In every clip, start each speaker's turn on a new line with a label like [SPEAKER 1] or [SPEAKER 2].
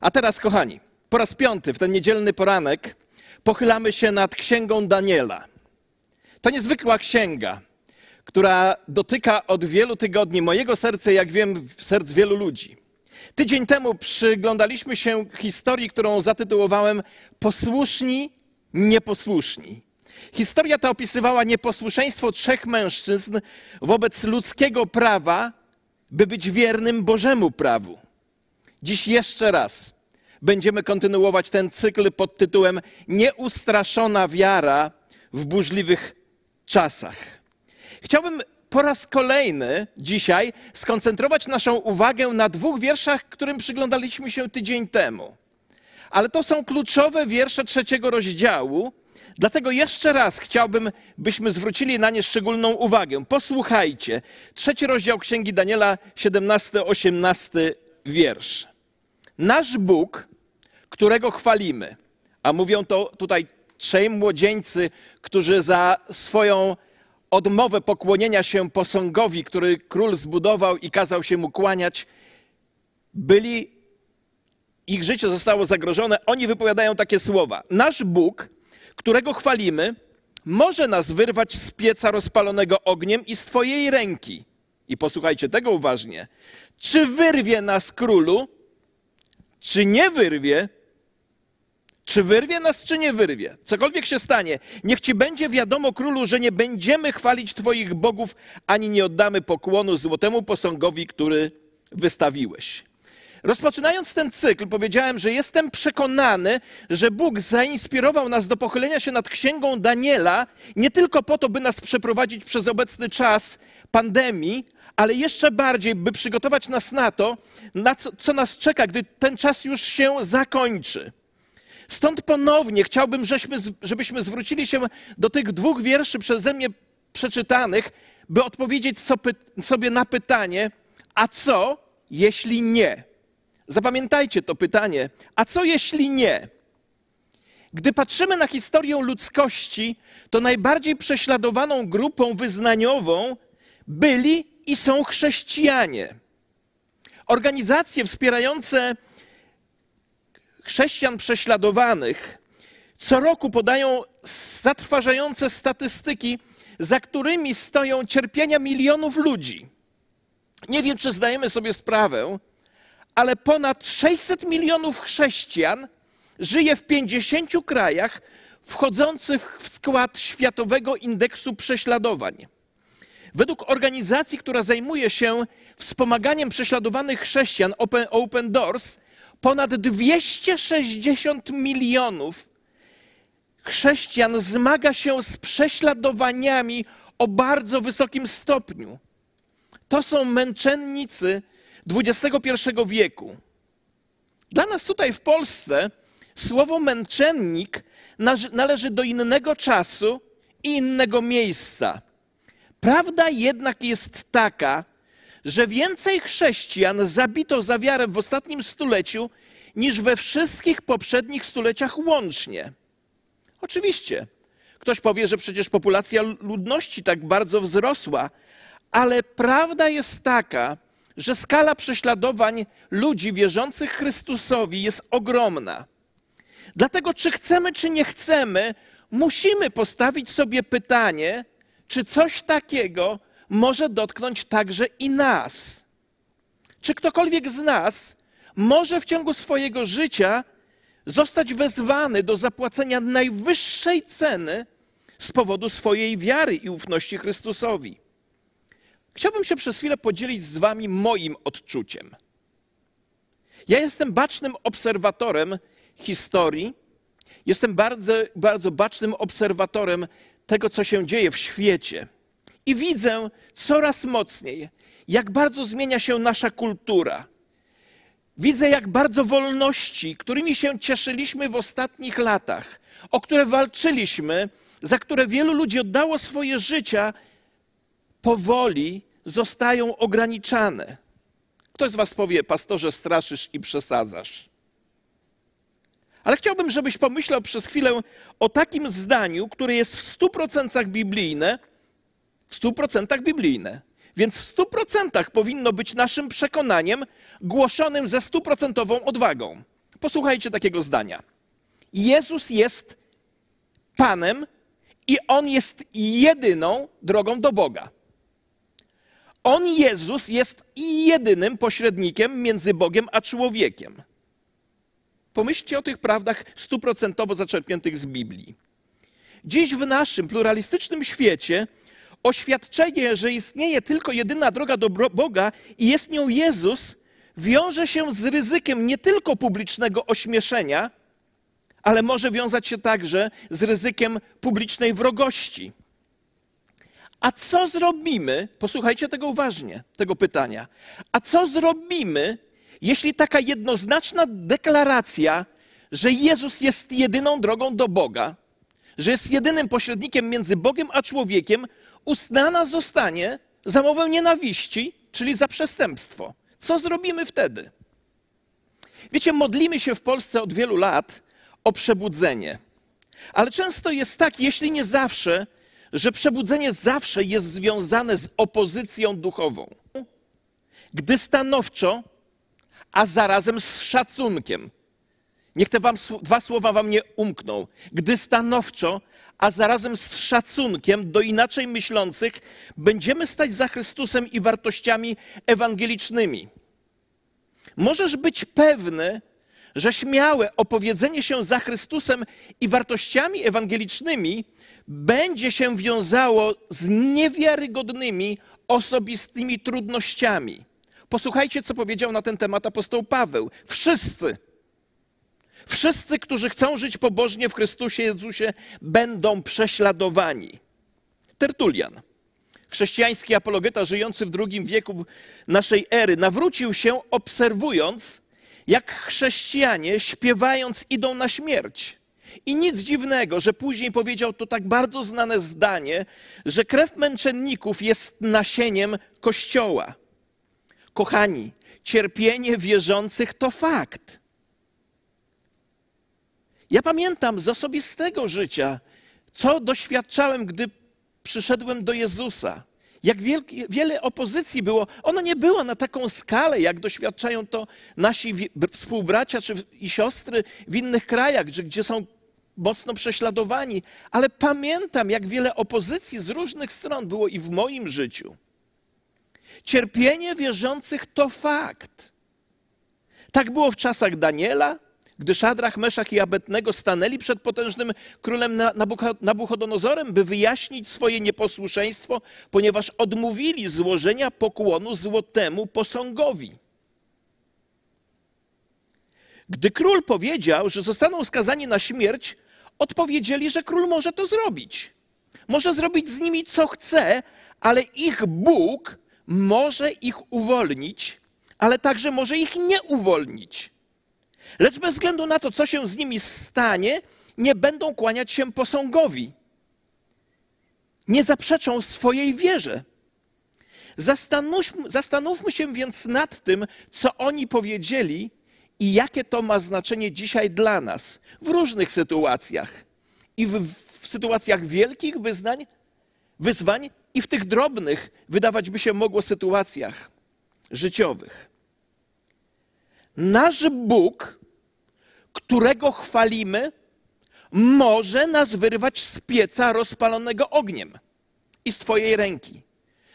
[SPEAKER 1] A teraz, kochani, po raz piąty w ten niedzielny poranek pochylamy się nad księgą Daniela. To niezwykła księga, która dotyka od wielu tygodni mojego serca, jak wiem, serc wielu ludzi. Tydzień temu przyglądaliśmy się historii, którą zatytułowałem Posłuszni, nieposłuszni. Historia ta opisywała nieposłuszeństwo trzech mężczyzn wobec ludzkiego prawa, by być wiernym Bożemu prawu. Dziś jeszcze raz będziemy kontynuować ten cykl pod tytułem Nieustraszona wiara w burzliwych czasach. Chciałbym po raz kolejny dzisiaj skoncentrować naszą uwagę na dwóch wierszach, którym przyglądaliśmy się tydzień temu. Ale to są kluczowe wiersze trzeciego rozdziału, dlatego jeszcze raz chciałbym, byśmy zwrócili na nie szczególną uwagę. Posłuchajcie. Trzeci rozdział Księgi Daniela, 17-18 wiersz. Nasz Bóg, którego chwalimy, a mówią to tutaj trzej młodzieńcy, którzy za swoją odmowę pokłonienia się posągowi, który król zbudował i kazał się mu kłaniać, byli, ich życie zostało zagrożone, oni wypowiadają takie słowa. Nasz Bóg, którego chwalimy, może nas wyrwać z pieca rozpalonego ogniem i z Twojej ręki. I posłuchajcie tego uważnie. Czy wyrwie nas królu, czy nie wyrwie, czy wyrwie nas, czy nie wyrwie? Cokolwiek się stanie, niech ci będzie wiadomo, królu, że nie będziemy chwalić Twoich bogów, ani nie oddamy pokłonu złotemu posągowi, który wystawiłeś. Rozpoczynając ten cykl, powiedziałem, że jestem przekonany, że Bóg zainspirował nas do pochylenia się nad księgą Daniela nie tylko po to, by nas przeprowadzić przez obecny czas pandemii, ale jeszcze bardziej, by przygotować nas na to, na co, co nas czeka, gdy ten czas już się zakończy. Stąd ponownie chciałbym, żebyśmy zwrócili się do tych dwóch wierszy przeze mnie przeczytanych, by odpowiedzieć sobie na pytanie, a co jeśli nie? Zapamiętajcie to pytanie, a co jeśli nie? Gdy patrzymy na historię ludzkości, to najbardziej prześladowaną grupą wyznaniową byli i są chrześcijanie. Organizacje wspierające chrześcijan prześladowanych co roku podają zatrważające statystyki, za którymi stoją cierpienia milionów ludzi. Nie wiem, czy zdajemy sobie sprawę, ale ponad 600 milionów chrześcijan żyje w 50 krajach wchodzących w skład Światowego Indeksu Prześladowań. Według organizacji, która zajmuje się wspomaganiem prześladowanych chrześcijan, Open, Open Doors, ponad 260 milionów chrześcijan zmaga się z prześladowaniami o bardzo wysokim stopniu. To są męczennicy XXI wieku. Dla nas tutaj w Polsce słowo męczennik należy do innego czasu i innego miejsca. Prawda jednak jest taka, że więcej chrześcijan zabito za wiarę w ostatnim stuleciu niż we wszystkich poprzednich stuleciach łącznie. Oczywiście, ktoś powie, że przecież populacja ludności tak bardzo wzrosła, ale prawda jest taka, że skala prześladowań ludzi wierzących Chrystusowi jest ogromna. Dlatego, czy chcemy, czy nie chcemy, musimy postawić sobie pytanie, czy coś takiego może dotknąć także i nas. Czy ktokolwiek z nas może w ciągu swojego życia zostać wezwany do zapłacenia najwyższej ceny z powodu swojej wiary i ufności Chrystusowi? Chciałbym się przez chwilę podzielić z Wami moim odczuciem. Ja jestem bacznym obserwatorem historii, jestem bardzo, bardzo bacznym obserwatorem tego, co się dzieje w świecie. I widzę coraz mocniej, jak bardzo zmienia się nasza kultura. Widzę, jak bardzo wolności, którymi się cieszyliśmy w ostatnich latach, o które walczyliśmy, za które wielu ludzi oddało swoje życia, powoli zostają ograniczane. Ktoś z Was powie, pastorze, straszysz i przesadzasz. Ale chciałbym, żebyś pomyślał przez chwilę o takim zdaniu, które jest w stu procentach biblijne, w stu procentach biblijne. Więc w stu procentach powinno być naszym przekonaniem głoszonym ze stuprocentową odwagą. Posłuchajcie takiego zdania. Jezus jest Panem i On jest jedyną drogą do Boga. On, Jezus, jest jedynym pośrednikiem między Bogiem a człowiekiem. Pomyślcie o tych prawdach stuprocentowo zaczerpniętych z Biblii. Dziś w naszym pluralistycznym świecie oświadczenie, że istnieje tylko jedyna droga do Boga i jest nią Jezus, wiąże się z ryzykiem nie tylko publicznego ośmieszenia, ale może wiązać się także z ryzykiem publicznej wrogości. A co zrobimy? Posłuchajcie tego uważnie, tego pytania. A co zrobimy, jeśli taka jednoznaczna deklaracja, że Jezus jest jedyną drogą do Boga, że jest jedynym pośrednikiem między Bogiem a człowiekiem, uznana zostanie za mowę nienawiści, czyli za przestępstwo? Co zrobimy wtedy? Wiecie, modlimy się w Polsce od wielu lat o przebudzenie. Ale często jest tak, jeśli nie zawsze, że przebudzenie zawsze jest związane z opozycją duchową. Gdy stanowczo, a zarazem z szacunkiem. Niech te wam, dwa słowa wam nie umkną. Gdy stanowczo, a zarazem z szacunkiem do inaczej myślących będziemy stać za Chrystusem i wartościami ewangelicznymi. Możesz być pewny, że śmiałe opowiedzenie się za Chrystusem i wartościami ewangelicznymi będzie się wiązało z niewiarygodnymi osobistymi trudnościami. Posłuchajcie, co powiedział na ten temat apostoł Paweł. Wszyscy, wszyscy, którzy chcą żyć pobożnie w Chrystusie Jezusie, będą prześladowani. Tertulian, chrześcijański apologeta żyjący w II wieku naszej ery, nawrócił się obserwując, jak chrześcijanie śpiewając idą na śmierć. I nic dziwnego, że później powiedział to tak bardzo znane zdanie, że krew męczenników jest nasieniem Kościoła. Kochani, cierpienie wierzących to fakt. Ja pamiętam z osobistego życia, co doświadczałem, gdy przyszedłem do Jezusa. Jak wielkie, wiele opozycji było. Ona nie była na taką skalę, jak doświadczają to nasi współbracia czy i siostry w innych krajach, gdzie są mocno prześladowani. Ale pamiętam, jak wiele opozycji z różnych stron było i w moim życiu. Cierpienie wierzących to fakt. Tak było w czasach Daniela, gdy Szadrach, Meszach i Abednego stanęli przed potężnym królem Nabuchodonozorem, by wyjaśnić swoje nieposłuszeństwo, ponieważ odmówili złożenia pokłonu złotemu posągowi. Gdy król powiedział, że zostaną skazani na śmierć, odpowiedzieli, że król może to zrobić. Może zrobić z nimi co chce, ale ich Bóg może ich uwolnić, ale także może ich nie uwolnić. Lecz bez względu na to, co się z nimi stanie, nie będą kłaniać się posągowi. Nie zaprzeczą swojej wierze. Zastanówmy, zastanówmy się więc nad tym, co oni powiedzieli i jakie to ma znaczenie dzisiaj dla nas w różnych sytuacjach. I w, w sytuacjach wielkich wyznań, wyzwań, i w tych drobnych, wydawać by się mogło, sytuacjach życiowych. Nasz Bóg, którego chwalimy, może nas wyrwać z pieca rozpalonego ogniem i z Twojej ręki.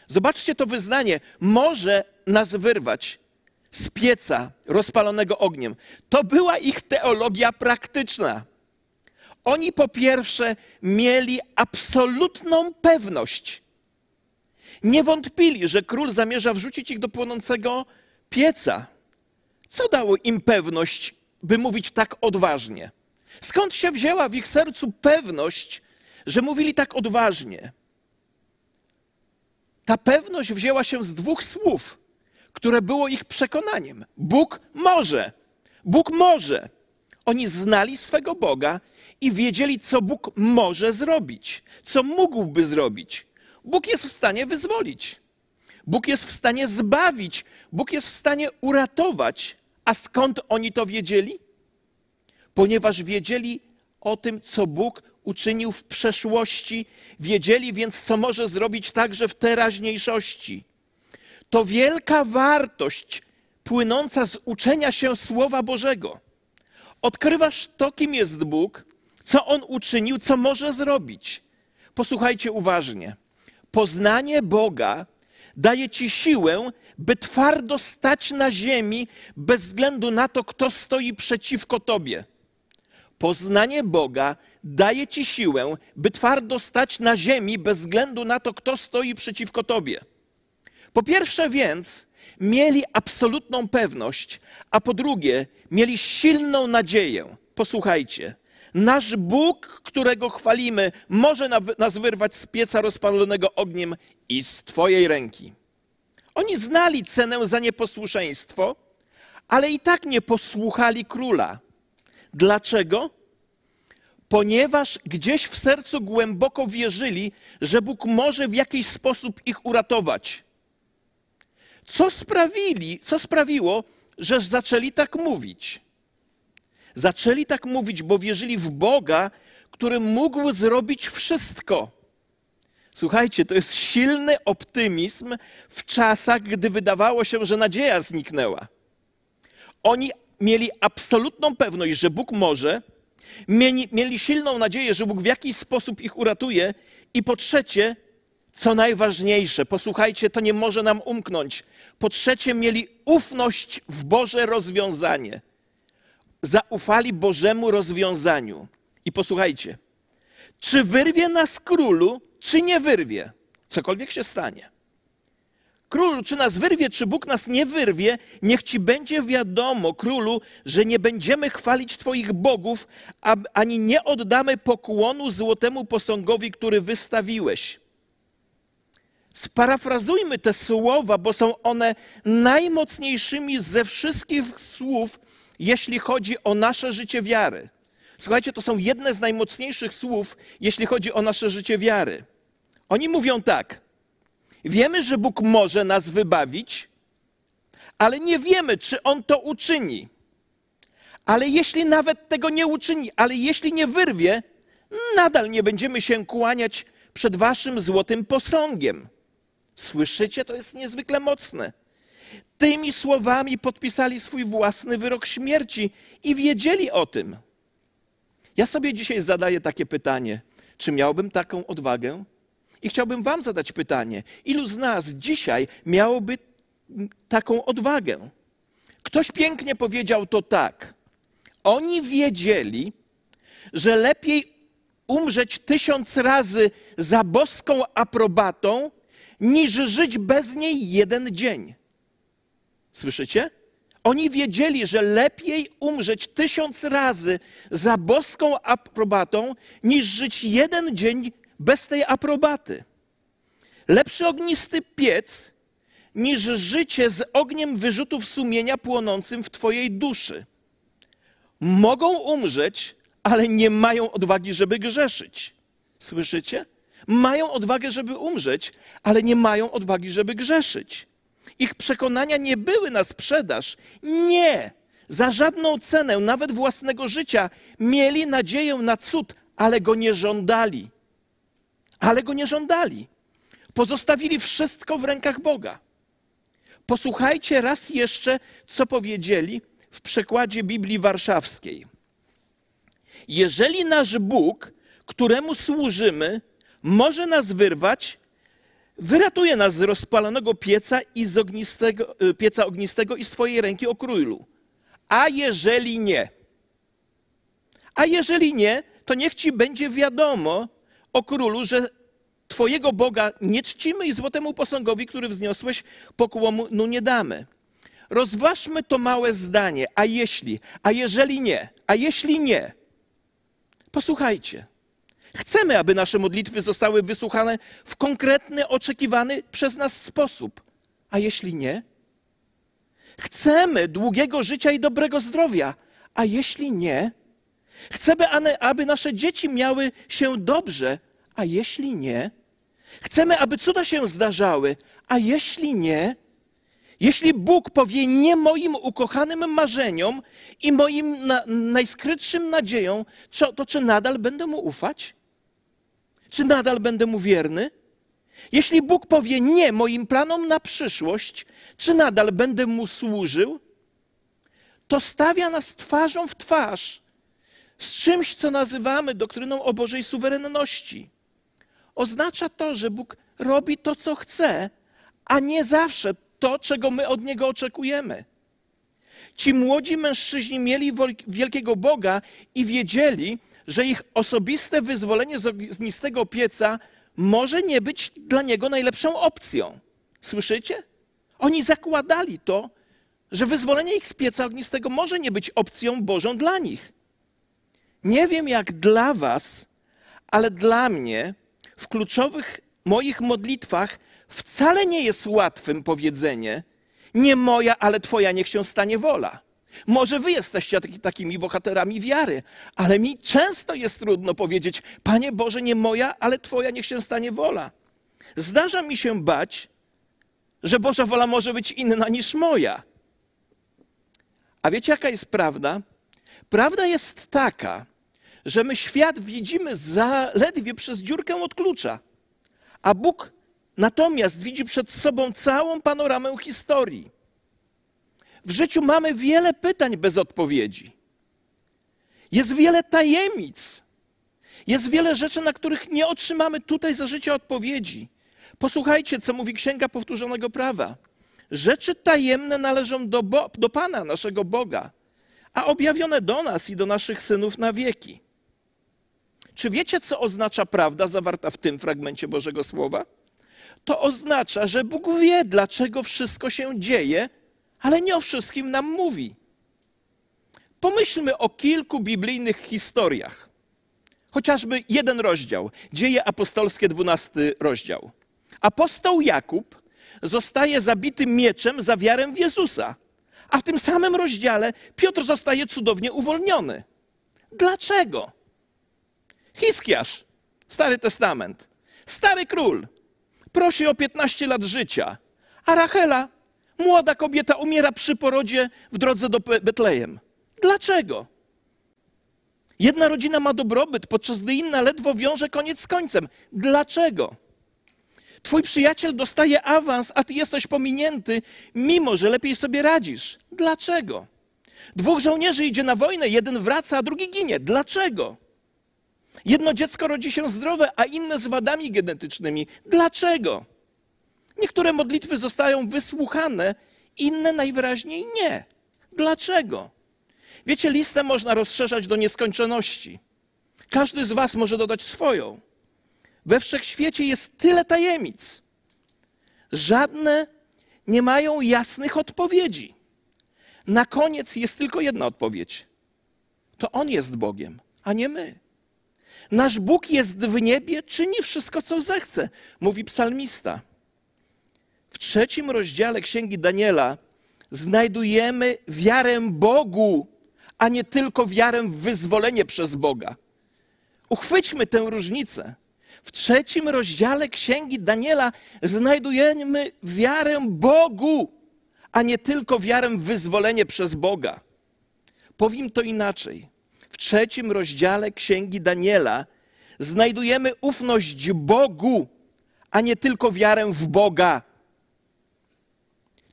[SPEAKER 1] Zobaczcie to wyznanie. Może nas wyrwać z pieca rozpalonego ogniem. To była ich teologia praktyczna. Oni po pierwsze mieli absolutną pewność. Nie wątpili, że król zamierza wrzucić ich do płonącego pieca. Co dało im pewność, by mówić tak odważnie? Skąd się wzięła w ich sercu pewność, że mówili tak odważnie? Ta pewność wzięła się z dwóch słów które było ich przekonaniem. Bóg może. Bóg może. Oni znali swego Boga i wiedzieli, co Bóg może zrobić, co mógłby zrobić. Bóg jest w stanie wyzwolić. Bóg jest w stanie zbawić. Bóg jest w stanie uratować. A skąd oni to wiedzieli? Ponieważ wiedzieli o tym, co Bóg uczynił w przeszłości, wiedzieli więc, co może zrobić także w teraźniejszości to wielka wartość płynąca z uczenia się Słowa Bożego. Odkrywasz to, kim jest Bóg, co On uczynił, co może zrobić. Posłuchajcie uważnie. Poznanie Boga daje ci siłę, by twardo stać na ziemi bez względu na to, kto stoi przeciwko tobie. Poznanie Boga daje ci siłę, by twardo stać na ziemi bez względu na to, kto stoi przeciwko tobie. Po pierwsze więc, mieli absolutną pewność, a po drugie, mieli silną nadzieję. Posłuchajcie. Nasz Bóg, którego chwalimy, może nas wyrwać z pieca rozpalonego ogniem i z Twojej ręki. Oni znali cenę za nieposłuszeństwo, ale i tak nie posłuchali króla. Dlaczego? Ponieważ gdzieś w sercu głęboko wierzyli, że Bóg może w jakiś sposób ich uratować. Co sprawili, co sprawiło, że zaczęli tak mówić? Zaczęli tak mówić, bo wierzyli w Boga, który mógł zrobić wszystko. Słuchajcie, to jest silny optymizm w czasach, gdy wydawało się, że nadzieja zniknęła. Oni mieli absolutną pewność, że Bóg może, mieli, mieli silną nadzieję, że Bóg w jakiś sposób ich uratuje, i po trzecie, co najważniejsze, posłuchajcie, to nie może nam umknąć. Po trzecie, mieli ufność w Boże rozwiązanie. Zaufali Bożemu rozwiązaniu. I posłuchajcie, czy wyrwie nas królu, czy nie wyrwie, cokolwiek się stanie. Królu, czy nas wyrwie, czy Bóg nas nie wyrwie, niech ci będzie wiadomo, królu, że nie będziemy chwalić Twoich bogów, ani nie oddamy pokłonu złotemu posągowi, który wystawiłeś. Sparafrazujmy te słowa, bo są one najmocniejszymi ze wszystkich słów, jeśli chodzi o nasze życie wiary. Słuchajcie, to są jedne z najmocniejszych słów, jeśli chodzi o nasze życie wiary. Oni mówią tak: Wiemy, że Bóg może nas wybawić, ale nie wiemy, czy On to uczyni. Ale jeśli nawet tego nie uczyni, ale jeśli nie wyrwie, nadal nie będziemy się kłaniać przed Waszym złotym posągiem. Słyszycie? To jest niezwykle mocne. Tymi słowami podpisali swój własny wyrok śmierci i wiedzieli o tym. Ja sobie dzisiaj zadaję takie pytanie: czy miałbym taką odwagę? I chciałbym Wam zadać pytanie: ilu z nas dzisiaj miałoby taką odwagę? Ktoś pięknie powiedział to tak. Oni wiedzieli, że lepiej umrzeć tysiąc razy za boską aprobatą, niż żyć bez niej jeden dzień. Słyszycie? Oni wiedzieli, że lepiej umrzeć tysiąc razy za boską aprobatą, niż żyć jeden dzień bez tej aprobaty. Lepszy ognisty piec niż życie z ogniem wyrzutów sumienia płonącym w Twojej duszy. Mogą umrzeć, ale nie mają odwagi, żeby grzeszyć. Słyszycie? Mają odwagę, żeby umrzeć, ale nie mają odwagi, żeby grzeszyć. Ich przekonania nie były na sprzedaż. Nie. Za żadną cenę, nawet własnego życia, mieli nadzieję na cud, ale go nie żądali. Ale go nie żądali. Pozostawili wszystko w rękach Boga. Posłuchajcie raz jeszcze, co powiedzieli w przekładzie Biblii Warszawskiej. Jeżeli nasz Bóg, któremu służymy, może nas wyrwać, wyratuje nas z rozpalonego pieca i z ognistego, y, pieca ognistego i z Twojej ręki o królu. A jeżeli nie, a jeżeli nie, to niech Ci będzie wiadomo o królu, że Twojego Boga nie czcimy i złotemu posągowi, który wzniosłeś, pokłonu nie damy. Rozważmy to małe zdanie, a jeśli, a jeżeli nie, a jeśli nie, posłuchajcie. Chcemy, aby nasze modlitwy zostały wysłuchane w konkretny, oczekiwany przez nas sposób. A jeśli nie? Chcemy długiego życia i dobrego zdrowia. A jeśli nie? Chcemy, aby nasze dzieci miały się dobrze. A jeśli nie? Chcemy, aby cuda się zdarzały. A jeśli nie? Jeśli Bóg powie nie moim ukochanym marzeniom i moim na, najskrytszym nadziejom, to czy nadal będę mu ufać? Czy nadal będę mu wierny? Jeśli Bóg powie nie moim planom na przyszłość, czy nadal będę mu służył? to stawia nas twarzą w twarz z czymś, co nazywamy doktryną o Bożej suwerenności. Oznacza to, że Bóg robi to, co chce, a nie zawsze to, czego my od Niego oczekujemy. Ci młodzi mężczyźni mieli wielkiego Boga i wiedzieli, że ich osobiste wyzwolenie z ognistego pieca może nie być dla niego najlepszą opcją. Słyszycie? Oni zakładali to, że wyzwolenie ich z pieca ognistego może nie być opcją Bożą dla nich. Nie wiem jak dla Was, ale dla mnie w kluczowych moich modlitwach wcale nie jest łatwym powiedzenie: Nie moja, ale Twoja niech się stanie wola. Może wy jesteście takimi bohaterami wiary, ale mi często jest trudno powiedzieć: Panie Boże, nie moja, ale Twoja niech się stanie wola. Zdarza mi się bać, że Boża wola może być inna niż moja. A wiecie, jaka jest prawda? Prawda jest taka, że my świat widzimy zaledwie przez dziurkę od klucza, a Bóg natomiast widzi przed sobą całą panoramę historii. W życiu mamy wiele pytań bez odpowiedzi. Jest wiele tajemnic. Jest wiele rzeczy, na których nie otrzymamy tutaj za życia odpowiedzi. Posłuchajcie, co mówi Księga Powtórzonego Prawa. Rzeczy tajemne należą do, Bo do Pana, naszego Boga, a objawione do nas i do naszych synów na wieki. Czy wiecie, co oznacza prawda zawarta w tym fragmencie Bożego Słowa? To oznacza, że Bóg wie, dlaczego wszystko się dzieje, ale nie o wszystkim nam mówi. Pomyślmy o kilku biblijnych historiach. Chociażby jeden rozdział, Dzieje Apostolskie, dwunasty rozdział. Apostoł Jakub zostaje zabity mieczem za wiarę w Jezusa, a w tym samym rozdziale Piotr zostaje cudownie uwolniony. Dlaczego? Hiskiarz, Stary Testament, stary król, prosi o 15 lat życia, a Rachela Młoda kobieta umiera przy porodzie w drodze do Betlejem. Dlaczego? Jedna rodzina ma dobrobyt, podczas gdy inna ledwo wiąże koniec z końcem. Dlaczego? Twój przyjaciel dostaje awans, a ty jesteś pominięty, mimo że lepiej sobie radzisz. Dlaczego? Dwóch żołnierzy idzie na wojnę, jeden wraca, a drugi ginie. Dlaczego? Jedno dziecko rodzi się zdrowe, a inne z wadami genetycznymi. Dlaczego? Niektóre modlitwy zostają wysłuchane, inne najwyraźniej nie. Dlaczego? Wiecie, listę można rozszerzać do nieskończoności. Każdy z Was może dodać swoją. We wszechświecie jest tyle tajemnic. Żadne nie mają jasnych odpowiedzi. Na koniec jest tylko jedna odpowiedź. To On jest Bogiem, a nie my. Nasz Bóg jest w niebie, czyni wszystko, co zechce, mówi psalmista. W trzecim rozdziale Księgi Daniela znajdujemy wiarę Bogu, a nie tylko wiarę w wyzwolenie przez Boga. Uchwyćmy tę różnicę. W trzecim rozdziale Księgi Daniela znajdujemy wiarę Bogu, a nie tylko wiarę w wyzwolenie przez Boga. Powiem to inaczej. W trzecim rozdziale Księgi Daniela znajdujemy ufność Bogu, a nie tylko wiarę w Boga.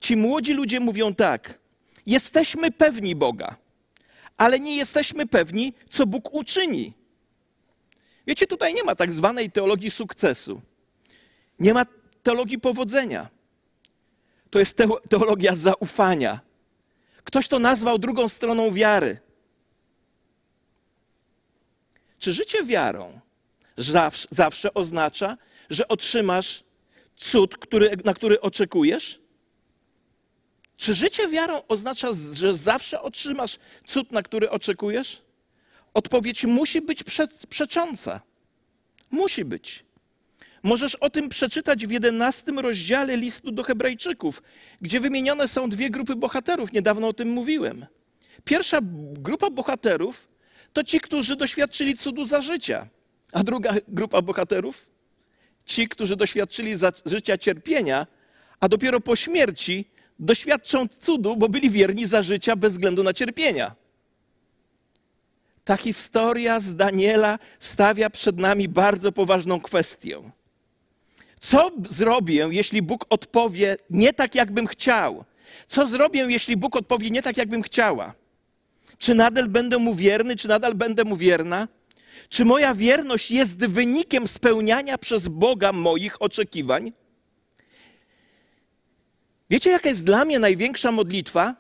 [SPEAKER 1] Ci młodzi ludzie mówią tak: Jesteśmy pewni Boga, ale nie jesteśmy pewni, co Bóg uczyni. Wiecie, tutaj nie ma tak zwanej teologii sukcesu. Nie ma teologii powodzenia. To jest teologia zaufania. Ktoś to nazwał drugą stroną wiary. Czy życie wiarą zawsze, zawsze oznacza, że otrzymasz cud, który, na który oczekujesz? Czy życie wiarą oznacza, że zawsze otrzymasz cud, na który oczekujesz? Odpowiedź musi być przecząca. Musi być. Możesz o tym przeczytać w jedenastym rozdziale listu do Hebrajczyków, gdzie wymienione są dwie grupy bohaterów. Niedawno o tym mówiłem. Pierwsza grupa bohaterów to ci, którzy doświadczyli cudu za życia, a druga grupa bohaterów ci, którzy doświadczyli za życia cierpienia, a dopiero po śmierci doświadczą cudu, bo byli wierni za życia bez względu na cierpienia. Ta historia z Daniela stawia przed nami bardzo poważną kwestię. Co zrobię, jeśli Bóg odpowie nie tak, jakbym chciał? Co zrobię, jeśli Bóg odpowie nie tak, jakbym chciała? Czy nadal będę mu wierny, czy nadal będę mu wierna? Czy moja wierność jest wynikiem spełniania przez Boga moich oczekiwań? Wiecie, jaka jest dla mnie największa modlitwa?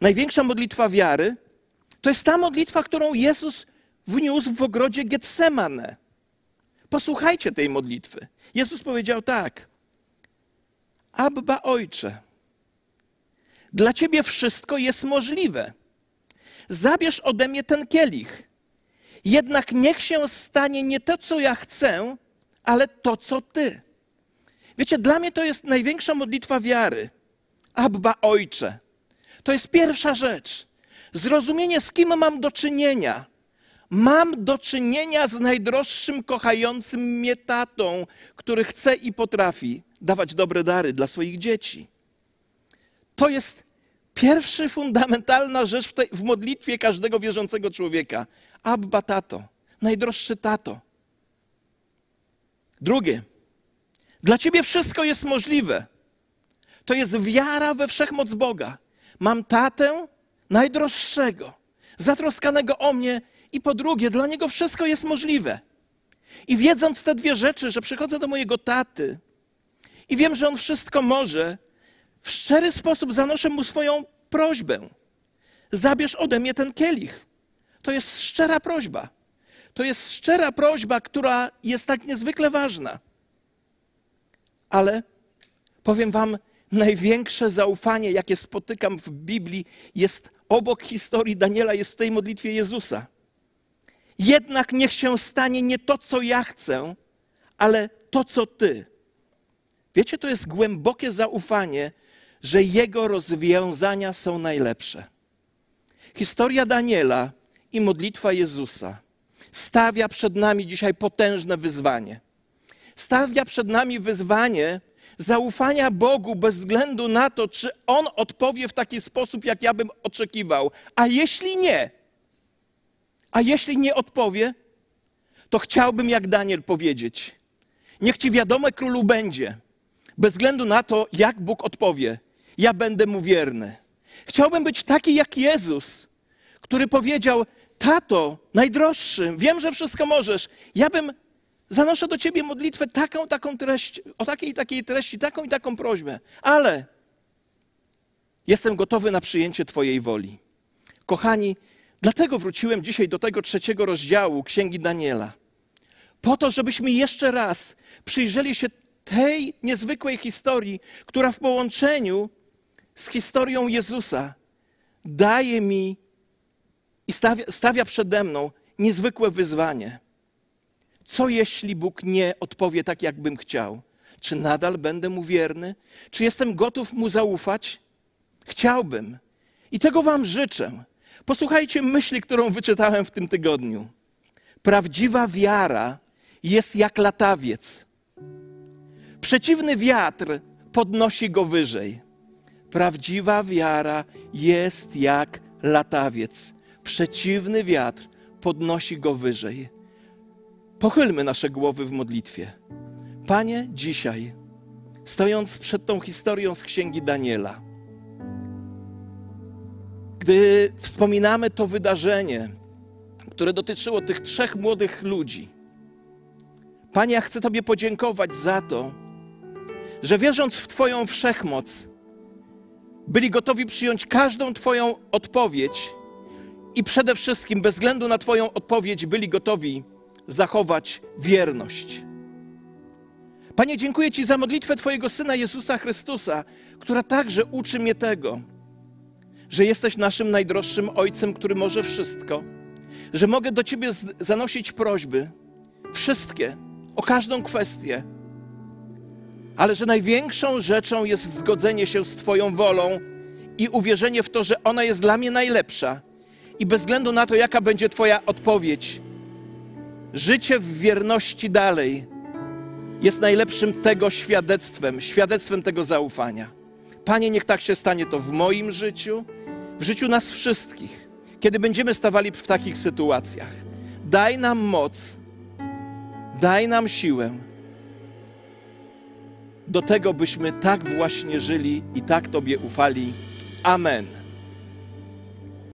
[SPEAKER 1] Największa modlitwa wiary to jest ta modlitwa, którą Jezus wniósł w ogrodzie Getsemane. Posłuchajcie tej modlitwy. Jezus powiedział tak: Abba Ojcze, dla Ciebie wszystko jest możliwe. Zabierz ode mnie ten kielich. Jednak niech się stanie nie to, co ja chcę, ale to, co Ty. Wiecie, dla mnie to jest największa modlitwa wiary. Abba Ojcze. To jest pierwsza rzecz. Zrozumienie, z kim mam do czynienia. Mam do czynienia z najdroższym, kochającym mnie tatą, który chce i potrafi dawać dobre dary dla swoich dzieci. To jest pierwsza fundamentalna rzecz w, tej, w modlitwie każdego wierzącego człowieka. Abba tato, najdroższy tato. Drugie, dla ciebie wszystko jest możliwe. To jest wiara we wszechmoc Boga. Mam tatę najdroższego, zatroskanego o mnie, i po drugie, dla niego wszystko jest możliwe. I wiedząc te dwie rzeczy, że przychodzę do mojego taty i wiem, że on wszystko może, w szczery sposób zanoszę mu swoją prośbę. Zabierz ode mnie ten kielich. To jest szczera prośba. To jest szczera prośba, która jest tak niezwykle ważna. Ale powiem Wam, największe zaufanie, jakie spotykam w Biblii, jest obok historii Daniela, jest w tej modlitwie Jezusa. Jednak niech się stanie nie to, co ja chcę, ale to, co Ty. Wiecie, to jest głębokie zaufanie, że Jego rozwiązania są najlepsze. Historia Daniela i modlitwa Jezusa stawia przed nami dzisiaj potężne wyzwanie. Stawia przed nami wyzwanie zaufania Bogu bez względu na to, czy On odpowie w taki sposób, jak ja bym oczekiwał. A jeśli nie, a jeśli nie odpowie, to chciałbym jak Daniel powiedzieć: Niech ci wiadome królu będzie, bez względu na to, jak Bóg odpowie, ja będę mu wierny. Chciałbym być taki jak Jezus, który powiedział: Tato, najdroższy, wiem, że wszystko możesz. Ja bym zanoszę do ciebie modlitwę taką, taką treść, o takiej i takiej treści, taką i taką prośbę, ale jestem gotowy na przyjęcie Twojej woli. Kochani, Dlatego wróciłem dzisiaj do tego trzeciego rozdziału Księgi Daniela. Po to, żebyśmy jeszcze raz przyjrzeli się tej niezwykłej historii, która w połączeniu z historią Jezusa daje mi i stawia, stawia przede mną niezwykłe wyzwanie. Co jeśli Bóg nie odpowie tak, jakbym chciał? Czy nadal będę mu wierny? Czy jestem gotów mu zaufać? Chciałbym. I tego Wam życzę. Posłuchajcie myśli, którą wyczytałem w tym tygodniu. Prawdziwa wiara jest jak latawiec. Przeciwny wiatr podnosi go wyżej. Prawdziwa wiara jest jak latawiec. Przeciwny wiatr podnosi go wyżej. Pochylmy nasze głowy w modlitwie. Panie, dzisiaj, stojąc przed tą historią z księgi Daniela, gdy wspominamy to wydarzenie, które dotyczyło tych trzech młodych ludzi, Panie, ja chcę Tobie podziękować za to, że wierząc w Twoją wszechmoc, byli gotowi przyjąć każdą Twoją odpowiedź i przede wszystkim, bez względu na Twoją odpowiedź, byli gotowi zachować wierność. Panie, dziękuję Ci za modlitwę Twojego Syna Jezusa Chrystusa, która także uczy mnie tego, że jesteś naszym najdroższym Ojcem, który może wszystko, że mogę do Ciebie zanosić prośby, wszystkie, o każdą kwestię, ale że największą rzeczą jest zgodzenie się z Twoją wolą i uwierzenie w to, że ona jest dla mnie najlepsza. I bez względu na to, jaka będzie Twoja odpowiedź, życie w wierności dalej jest najlepszym tego świadectwem, świadectwem tego zaufania. Panie, niech tak się stanie to w moim życiu, w życiu nas wszystkich, kiedy będziemy stawali w takich sytuacjach. Daj nam moc, daj nam siłę do tego, byśmy tak właśnie żyli i tak Tobie ufali. Amen.